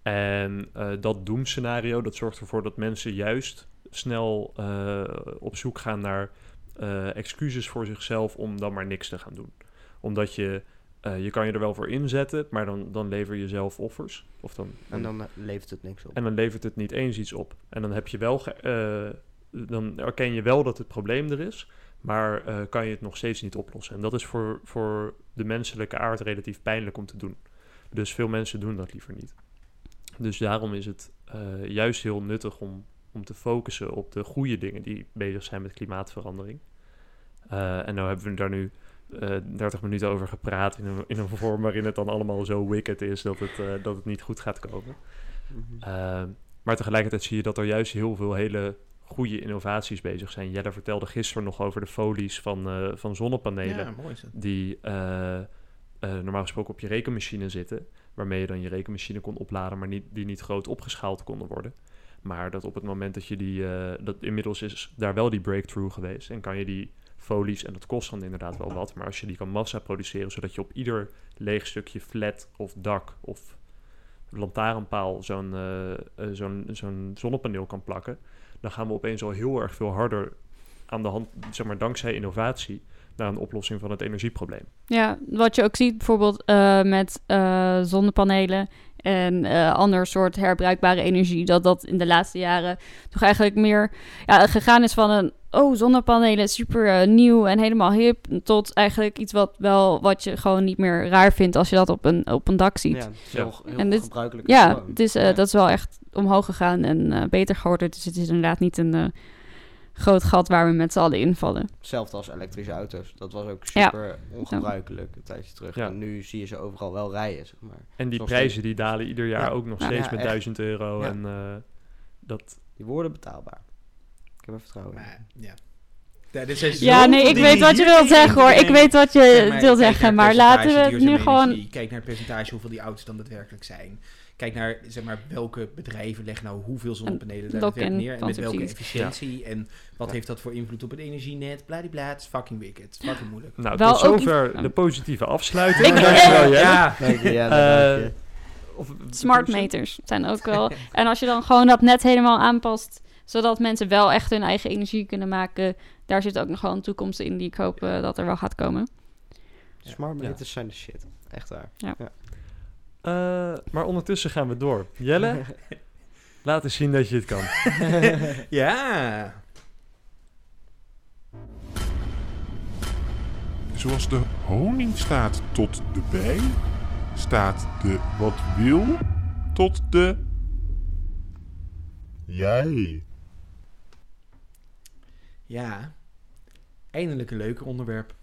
en eh, dat doemscenario, dat zorgt ervoor dat mensen juist snel eh, op zoek gaan naar eh, excuses voor zichzelf om dan maar niks te gaan doen. Omdat je, eh, je kan je er wel voor inzetten, maar dan, dan lever je zelf offers. Of dan, en dan eh, levert het niks op. en dan levert het niet eens iets op. En dan heb je wel, ge- dan erken je wel dat het probleem er is, maar kan je het nog steeds niet oplossen. En dat is voor, voor de menselijke aard relatief pijnlijk om te doen. Dus veel mensen doen dat liever niet. Dus daarom is het juist heel nuttig om, om te focussen op de goede dingen die bezig zijn met klimaatverandering. Eh, en nou hebben we daar nu eh 30 minuten over gepraat in een, in een vorm waarin het dan allemaal zo wicked is dat het, eh, dat het niet goed gaat komen. Mhm. Uh, maar tegelijkertijd zie je dat er juist heel veel hele goede innovaties bezig zijn. Jelle vertelde gisteren nog over de folies van, van zonnepanelen. Ja, mooi. Die normaal gesproken op je rekenmachine zitten. Waarmee je dan je rekenmachine kon opladen, maar niet, die niet groot opgeschaald konden worden. Maar dat op het moment dat je die. eh, dat inmiddels is daar wel die breakthrough geweest. En kan je die folies, en dat kost dan inderdaad wel wat. Maar als je die kan massa produceren, zodat je op ieder leeg stukje flat of dak of lantaarnpaal zo'n eh, eh, zo'n zo'n zonnepaneel kan plakken, dan gaan we opeens al heel erg veel harder aan de hand, zeg maar dankzij innovatie, naar een oplossing van het energieprobleem. Ja, wat je ook ziet bijvoorbeeld met zonnepanelen en eh ander soort herbruikbare energie, dat dat in de laatste jaren toch eigenlijk meer ja, gegaan is van een oh zonnepanelen super eh, nieuw en helemaal hip tot eigenlijk iets wat wel wat je gewoon niet meer raar vindt als je dat op een op een dak ziet. Ja, het is heel, heel En dit- gebruikelijk. Ja, het is, eh, Ja. dat is wel echt omhoog gegaan en eh, beter geworden. Dus het is inderdaad niet een eh, groot gat waar we met z'n allen invallen. Hetzelfde als elektrische auto's. Dat was ook Ja. super ongebruikelijk een tijdje terug. Ja. En nu zie je ze overal wel rijden, zeg maar. En die Nog prijzen die dalen ieder jaar Ja. ook nog Ja. steeds Ja, met echt. 1000 euro. Ja. En eh, dat, Die worden betaalbaar. Ik heb er vertrouwen in. Ja. Ja, nee, ik weet wat je wilt zeggen hoor. Ik weet wat je Zeg maar, wil kijk zeggen, maar laten we nu gewoon... Kijk naar het percentage hoeveel die auto's dan daadwerkelijk zijn. Kijk naar zeg maar, welke bedrijven leggen nou hoeveel zonnepanelen daar neer. En met welke efficiëntie. En wat Ja. heeft dat voor invloed op het energienet. Bladibla, het is fucking wicked. Het is fucking moeilijk. nou, Wel tot zover de positieve afsluiting. Dankjewel. Ja, Dank je, ja, Eh, dank je. Of- Smart meters zijn ook wel... <laughs> En als je dan gewoon dat net helemaal aanpast... zodat mensen wel echt hun eigen energie kunnen maken... daar zit ook nog wel een toekomst in die ik hoop eh, dat er wel gaat komen. Smart Ja. meters zijn de shit. Echt waar. Eh, maar ondertussen gaan we door. Jelle, <laughs> laat eens zien dat je het kan. <laughs> ja. Zoals de honing staat tot de bij, staat de wat wil tot de jij. Ja. Eindelijk een leuker onderwerp.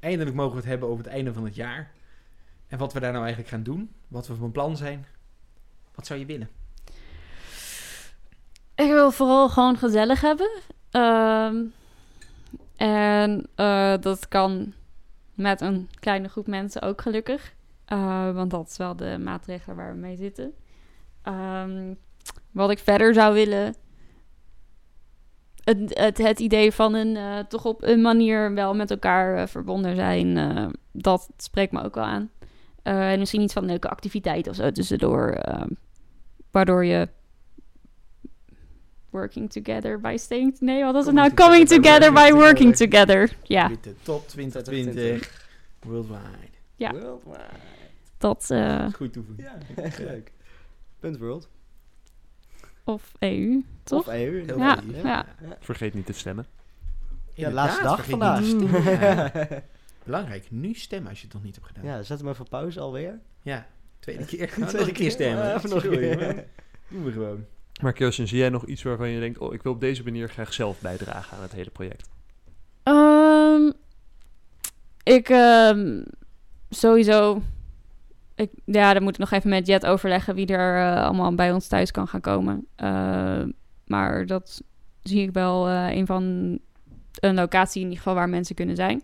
Eindelijk mogen we het hebben over het einde van het jaar. En wat we daar nou eigenlijk gaan doen. Wat we van plan zijn. Wat zou je willen? Ik wil vooral gewoon gezellig hebben. Ehm, en eh, dat kan met een kleine groep mensen ook gelukkig. Eh, want dat is wel de maatregelen waar we mee zitten. Ehm, wat ik verder zou willen. Het, het, idee van een eh, toch op een manier wel met elkaar verbonden zijn. dat spreekt me ook wel aan. Eh, en misschien iets van een leuke activiteit of zo tussendoor. eh, waardoor je working together by staying... Nee, wat was het nou? Coming together by working together. Ja, Met de top 2020 worldwide. Ja. Worldwide. dat... eh, Goed toevoegen. Ja, echt leuk. Punt World. of EU, toch? Of EU. Heel Ja, ja. Vergeet niet te stemmen. Ja, Inderdaad, laatste dag vandaag. <laughs> Belangrijk, nu stemmen als je het nog niet hebt gedaan. ja, zet hem even op pauze alweer. Ja, tweede <laughs> keer. Tweede Tweede keer. keer stemmen. Ja, even nog een keer. <laughs> Doen we gewoon. Maar Kirsten, zie jij nog iets waarvan je denkt... oh, ik wil op deze manier graag zelf bijdragen aan het hele project? Ehm, ik ehm, sowieso. Ik, ja, dan moet ik nog even met Jet overleggen wie er eh, allemaal bij ons thuis kan gaan komen. Eh, maar dat zie ik wel eh, een van een locatie in ieder geval waar mensen kunnen zijn.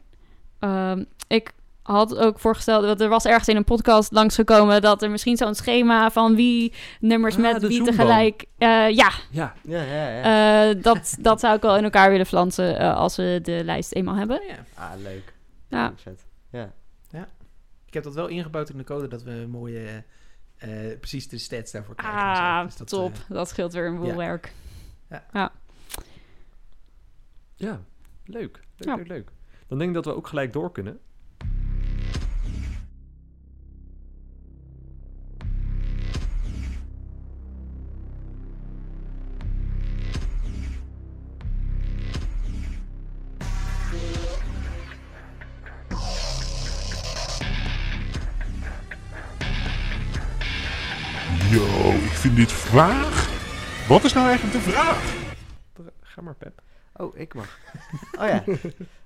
Ehm, ik had ook voorgesteld, want er was ergens in een podcast langsgekomen dat er misschien zo'n schema van wie nummers Ah, met wie tegelijk. eh, ja, Ja, Ja, ja, ja. eh, <laughs> dat, dat zou ik wel in elkaar willen flansen eh, als we de lijst eenmaal hebben. Ja. ah, leuk. Ja. Vet. Ja. Ik heb dat wel ingebouwd in de code dat we mooie, precies de stats daarvoor krijgen. en Ah, zo. Dus dat, top. dat scheelt weer een boel ja. werk. ja. Leuk. Leuk, Ja. leuk, leuk. Dan denk ik dat we ook gelijk door kunnen. Yo, ik vind dit vraag. Wat is nou eigenlijk de vraag? Ga maar, Pep. Oh, ik mag. Oh ja,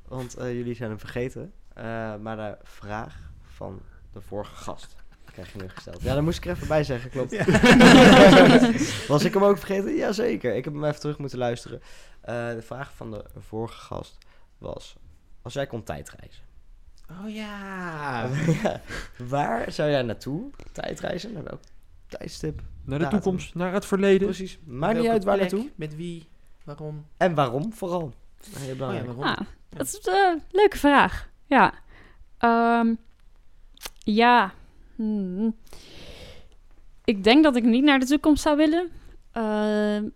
want eh, jullie zijn hem vergeten. Eh, maar de vraag van de vorige gast krijg je nu gesteld. Ja, daar moest ik er even bij zeggen, klopt. <laughs> Was ik hem ook vergeten? Jazeker. Ik heb hem even terug moeten luisteren. Eh, de vraag van de vorige gast was... Als jij kon tijdreizen... Oh ja. <laughs> Ja, waar zou jij naartoe tijdreizen? Naar welk tijdstip? Naar de Datum. toekomst, naar het verleden. Precies. Maakt niet uit waar plek, naartoe. Met wie? Waarom? En waarom vooral. Heel Oh ja? Ah, dat is een leuke vraag. Ja. Ehm, ja. Hmm. Ik denk dat ik niet naar de toekomst zou willen. Ehm,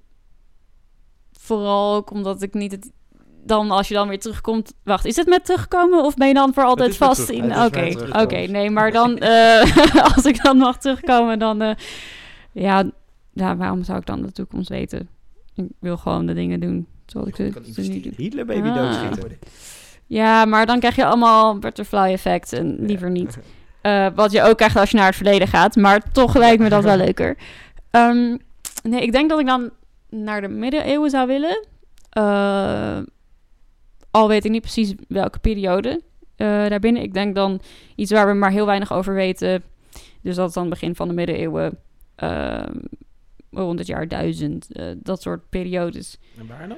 vooral ook omdat ik niet het... Dan als je dan weer terugkomt... Wacht, is het met terugkomen of ben je dan voor altijd vast terug- in... Oké, oké. nee, maar dan... eh, <laughs> als ik dan mag terugkomen, dan... eh, ja, ja, waarom zou ik dan de toekomst weten? Ik wil gewoon de dingen doen zoals ik kan investeren. Hitler baby Ah. doodschieten. Ja, maar dan krijg je allemaal butterfly effect en liever niet. <laughs> Eh, wat je ook krijgt als je naar het verleden gaat. Maar toch lijkt me dat wel <laughs> leuker. Ehm, nee, ik denk dat ik dan naar de middeleeuwen zou willen. Eh, al weet ik niet precies welke periode eh, daarbinnen. Ik denk dan iets waar we maar heel weinig over weten. Dus dat is dan begin van de middeleeuwen. ehm, rond het jaar 1000. eh, dat soort periodes. En waar dan?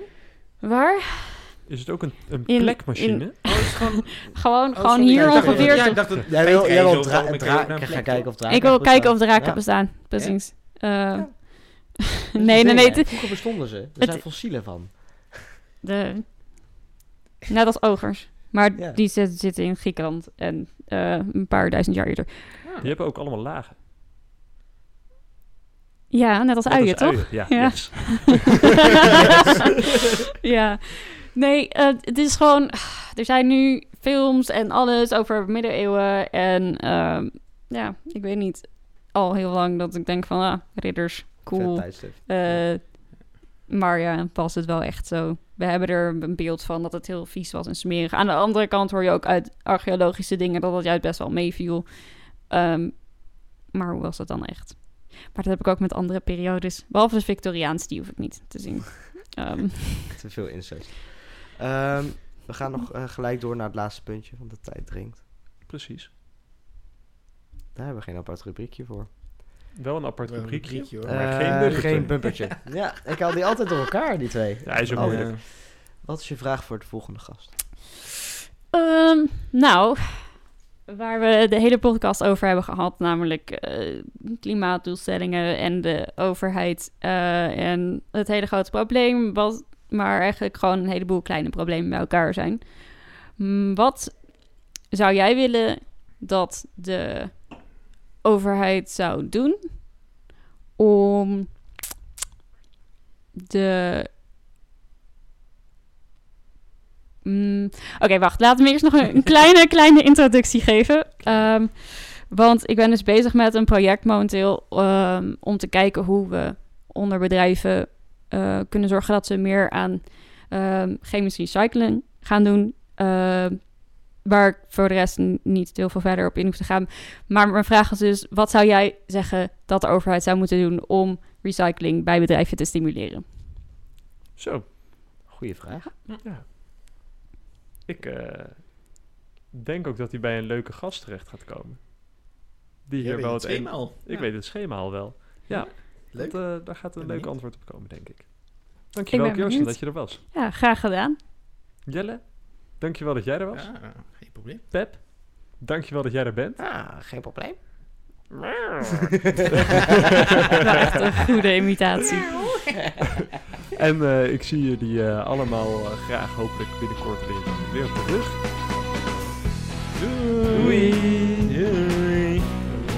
Waar? Is het ook een, een In- plekmachine? Oh, is het gewoon... <laughs> Gewoon, oh, gewoon sorry, hier ik dacht- ongeveer. Ja, ik dacht dat... Jij wil, jij wil dra dra- gaan kijken of draken Ik wil bestaan. kijken of draken Ja. bestaan. Precies. Eh, Ja. <laughs> nee, nee, nee. het- Vroeger bestonden ze. Er het- zijn fossielen van. de, net als ogers. Maar Ja. die zit- zitten in Griekenland en eh, een paar duizend jaar eerder. Die hebben ook allemaal lagen. Ja, net als Net uien, als toch? uien, Ja, Ja. yes. <laughs> ja. Nee, eh, het is gewoon... Er zijn nu films en alles over middeleeuwen. En ehm, ja, ik weet niet. Al heel lang dat ik denk van... Ah, ridders, cool. Eh, maar ja, past het wel echt zo. We hebben er een beeld van dat het heel vies was en smerig. Aan de andere kant hoor je ook uit archeologische dingen dat het juist best wel meeviel. Ehm, maar hoe was dat dan echt? Maar dat heb ik ook met andere periodes. Behalve de Victoriaans, die hoef ik niet te zien. <laughs> Ehm, <laughs> Te veel incest. Ehm, we gaan nog eh, gelijk door naar het laatste puntje, want de tijd dringt. Precies. Daar hebben we geen apart rubriekje voor. Wel een apart rubriekje. rubriekje, hoor. Maar Eh, geen bumpertje. geen bumpertje. <laughs> ja, ik haal die altijd door elkaar, die twee. Ja, hij is ook Oh, moeilijk. Ja. Wat is je vraag voor de volgende gast? Ehm, nou, waar we de hele podcast over hebben gehad, namelijk eh, klimaatdoelstellingen en de overheid eh, en het hele grote probleem, wat maar eigenlijk gewoon een heleboel kleine problemen bij elkaar zijn. Mm, Wat zou jij willen dat de overheid zou doen om de Mm, Oké, wacht. Laten we eerst nog een, een <laughs> kleine, kleine introductie geven. Ehm, want ik ben dus bezig met een project momenteel ehm, om te kijken hoe we onder bedrijven eh, kunnen zorgen dat ze meer aan ehm, chemisch recyclen gaan doen. eh, waar ik voor de rest niet heel veel verder op in hoef te gaan. Maar mijn vraag is dus, wat zou jij zeggen dat de overheid zou moeten doen om recycling bij bedrijven te stimuleren? Zo, Goeie vraag. ja. Ik eh, denk ook dat hij bij een leuke gast terecht gaat komen. Die Jij hier weet wel het een... schema al. Ik Ja. weet het schema al wel. Ja, Leuk. Dat, eh, daar gaat een leuk antwoord op komen, denk ik. Dankjewel, ben Kirsten, dat je er was. Ja, graag gedaan. Jelle, dankjewel dat jij er was. Ja, geen probleem. Pep, dankjewel dat jij er bent. Ah, geen probleem. Wel <laughs> echt een goede imitatie. <laughs> En eh, ik zie jullie eh, allemaal eh, graag hopelijk binnenkort weer, weer terug. Doei! Doei.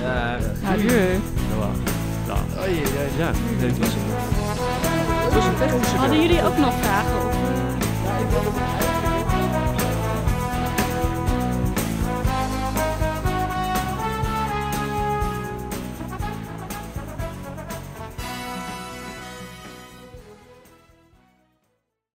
Ja, Adieu. Dag. Oei, oei, oei. Ja, het was Dat Hadden jullie ook nog vragen? Of? Ja, ik wilde eigenlijk